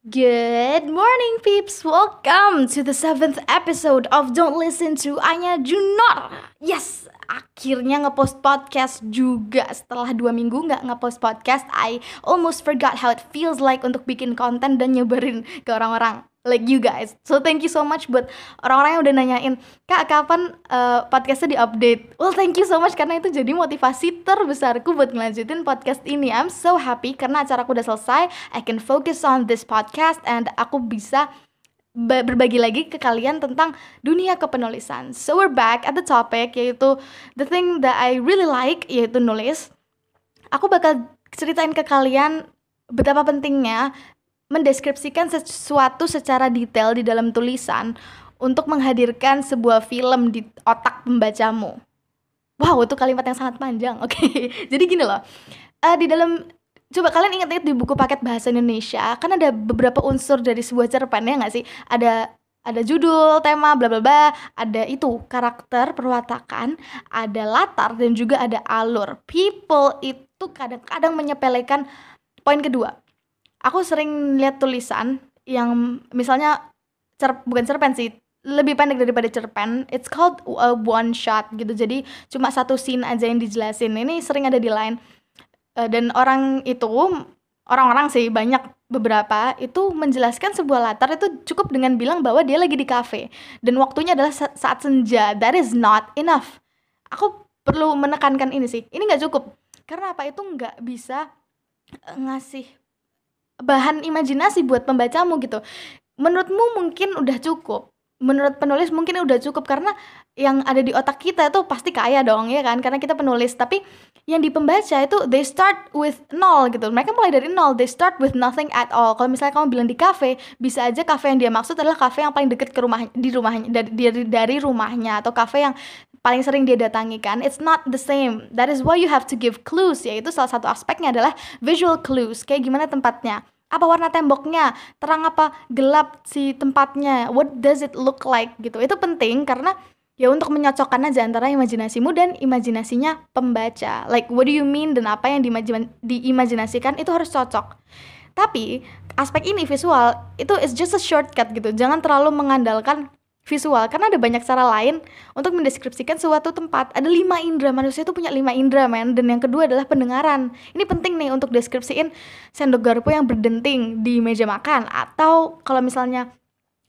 Good morning, peeps. Welcome to the seventh episode of Don't Listen to Anya Junor. Yes, akhirnya ngepost podcast juga setelah dua minggu nggak ngepost podcast. I almost forgot how it feels like untuk bikin konten dan nyebarin ke orang-orang like you guys. So thank you so much buat orang-orang yang udah nanyain, Kak kapan uh, podcastnya diupdate? Well thank you so much karena itu jadi motivasi terbesarku buat ngelanjutin podcast ini. I'm so happy karena acaraku udah selesai. I can focus on this podcast and aku bisa berbagi lagi ke kalian tentang dunia kepenulisan. So we're back at the topic yaitu the thing that I really like yaitu nulis. Aku bakal ceritain ke kalian betapa pentingnya mendeskripsikan sesuatu secara detail di dalam tulisan untuk menghadirkan sebuah film di otak pembacamu. Wow, itu kalimat yang sangat panjang. Oke, okay. jadi gini loh. Uh, di dalam coba kalian ingat-ingat di buku paket bahasa Indonesia kan ada beberapa unsur dari sebuah cerpen ya nggak sih? Ada ada judul, tema, bla bla bla, ada itu karakter, perwatakan, ada latar dan juga ada alur. People itu kadang-kadang menyepelekan poin kedua aku sering lihat tulisan yang misalnya cer bukan cerpen sih lebih pendek daripada cerpen. It's called a one shot gitu. Jadi cuma satu scene aja yang dijelasin. Ini sering ada di line. Uh, dan orang itu orang-orang sih banyak beberapa itu menjelaskan sebuah latar itu cukup dengan bilang bahwa dia lagi di cafe dan waktunya adalah saat senja. That is not enough. Aku perlu menekankan ini sih. Ini nggak cukup. Karena apa? Itu nggak bisa eh, ngasih bahan imajinasi buat pembacamu gitu. Menurutmu mungkin udah cukup. Menurut penulis mungkin udah cukup karena yang ada di otak kita itu pasti kaya dong ya kan? Karena kita penulis. Tapi yang di pembaca itu they start with nol gitu. Mereka mulai dari nol. They start with nothing at all. Kalau misalnya kamu bilang di cafe bisa aja cafe yang dia maksud adalah cafe yang paling deket ke rumah di rumahnya dari dari, rumahnya atau cafe yang paling sering dia datangi kan? It's not the same. That is why you have to give clues yaitu salah satu aspeknya adalah visual clues. Kayak gimana tempatnya apa warna temboknya, terang apa gelap si tempatnya, what does it look like gitu. Itu penting karena ya untuk menyocokkan aja antara imajinasimu dan imajinasinya pembaca. Like what do you mean dan apa yang diimajinasikan itu harus cocok. Tapi aspek ini visual itu is just a shortcut gitu. Jangan terlalu mengandalkan visual. Karena ada banyak cara lain untuk mendeskripsikan suatu tempat. Ada lima indera. Manusia itu punya lima indera men. Dan yang kedua adalah pendengaran. Ini penting nih untuk deskripsiin sendok garpu yang berdenting di meja makan. Atau kalau misalnya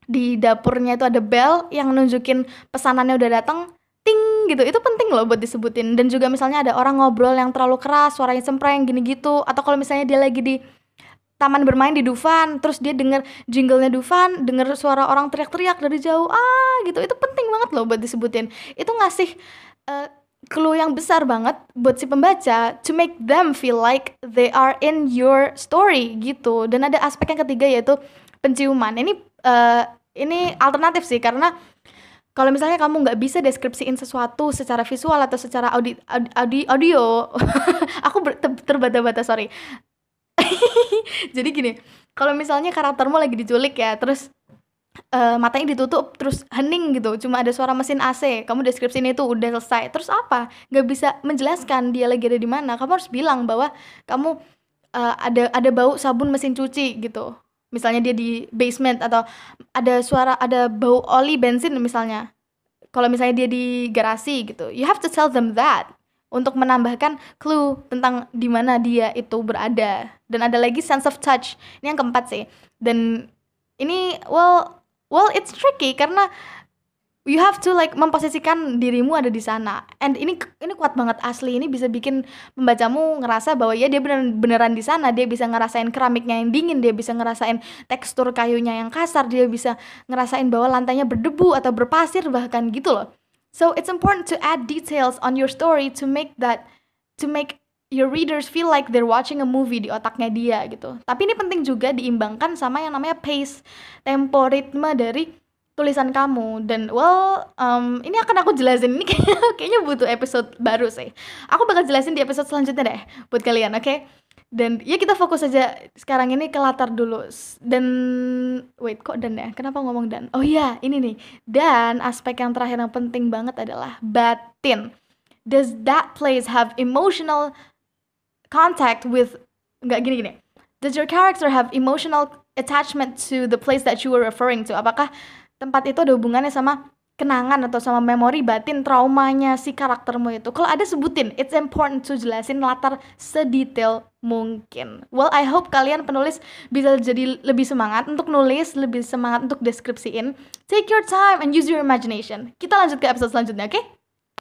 di dapurnya itu ada bell yang nunjukin pesanannya udah datang ting gitu. Itu penting loh buat disebutin. Dan juga misalnya ada orang ngobrol yang terlalu keras suaranya sempreng gini gitu atau kalau misalnya dia lagi di taman bermain di Dufan terus dia denger jinglenya Dufan denger suara orang teriak-teriak dari jauh ah gitu. Itu penting banget loh buat disebutin. Itu ngasih uh, clue yang besar banget buat si pembaca to make them feel like they are in your story gitu. Dan ada aspek yang ketiga yaitu penciuman. Ini uh, ini alternatif sih karena kalau misalnya kamu nggak bisa deskripsiin sesuatu secara visual atau secara audi, audi audio aku terbata-bata sorry jadi gini kalau misalnya karaktermu lagi diculik ya terus uh, matanya ditutup terus hening gitu cuma ada suara mesin AC kamu deskripsinya itu udah selesai terus apa? Nggak bisa menjelaskan dia lagi ada di mana kamu harus bilang bahwa kamu uh, ada ada bau sabun mesin cuci gitu. Misalnya dia di basement atau ada suara ada bau oli bensin misalnya. Kalau misalnya dia di garasi gitu you have to tell them that untuk menambahkan clue tentang di mana dia itu berada. Dan ada lagi sense of touch. Ini yang keempat sih. Dan ini well well it's tricky karena you have to like memposisikan dirimu ada di sana. And ini ini kuat banget asli. Ini bisa bikin pembacamu ngerasa bahwa ya dia beneran beneran di sana. Dia bisa ngerasain keramiknya yang dingin. Dia bisa ngerasain tekstur kayunya yang kasar. Dia bisa ngerasain bahwa lantainya berdebu atau berpasir bahkan gitu loh So it's important to add details on your story to make that to make your readers feel like they're watching a movie di otaknya dia gitu. Tapi ini penting juga diimbangkan sama yang namanya pace, tempo, ritme dari tulisan kamu dan well um, ini akan aku jelasin ini kayaknya, kayaknya butuh episode baru sih. Aku bakal jelasin di episode selanjutnya deh buat kalian, oke? Okay? Dan ya kita fokus aja sekarang ini ke latar dulu. Dan wait kok dan ya? Kenapa ngomong dan? Oh iya ini nih. Dan aspek yang terakhir yang penting banget adalah batin. Does that place have emotional contact with nggak gini gini. Does your character have emotional attachment to the place that you were referring to. Apakah tempat itu ada hubungannya sama kenangan atau sama memori batin traumanya si karaktermu itu. Kalau ada sebutin, it's important to jelasin latar sedetail mungkin. Well, I hope kalian penulis bisa jadi lebih semangat untuk nulis, lebih semangat untuk deskripsiin. Take your time and use your imagination. Kita lanjut ke episode selanjutnya, oke? Okay?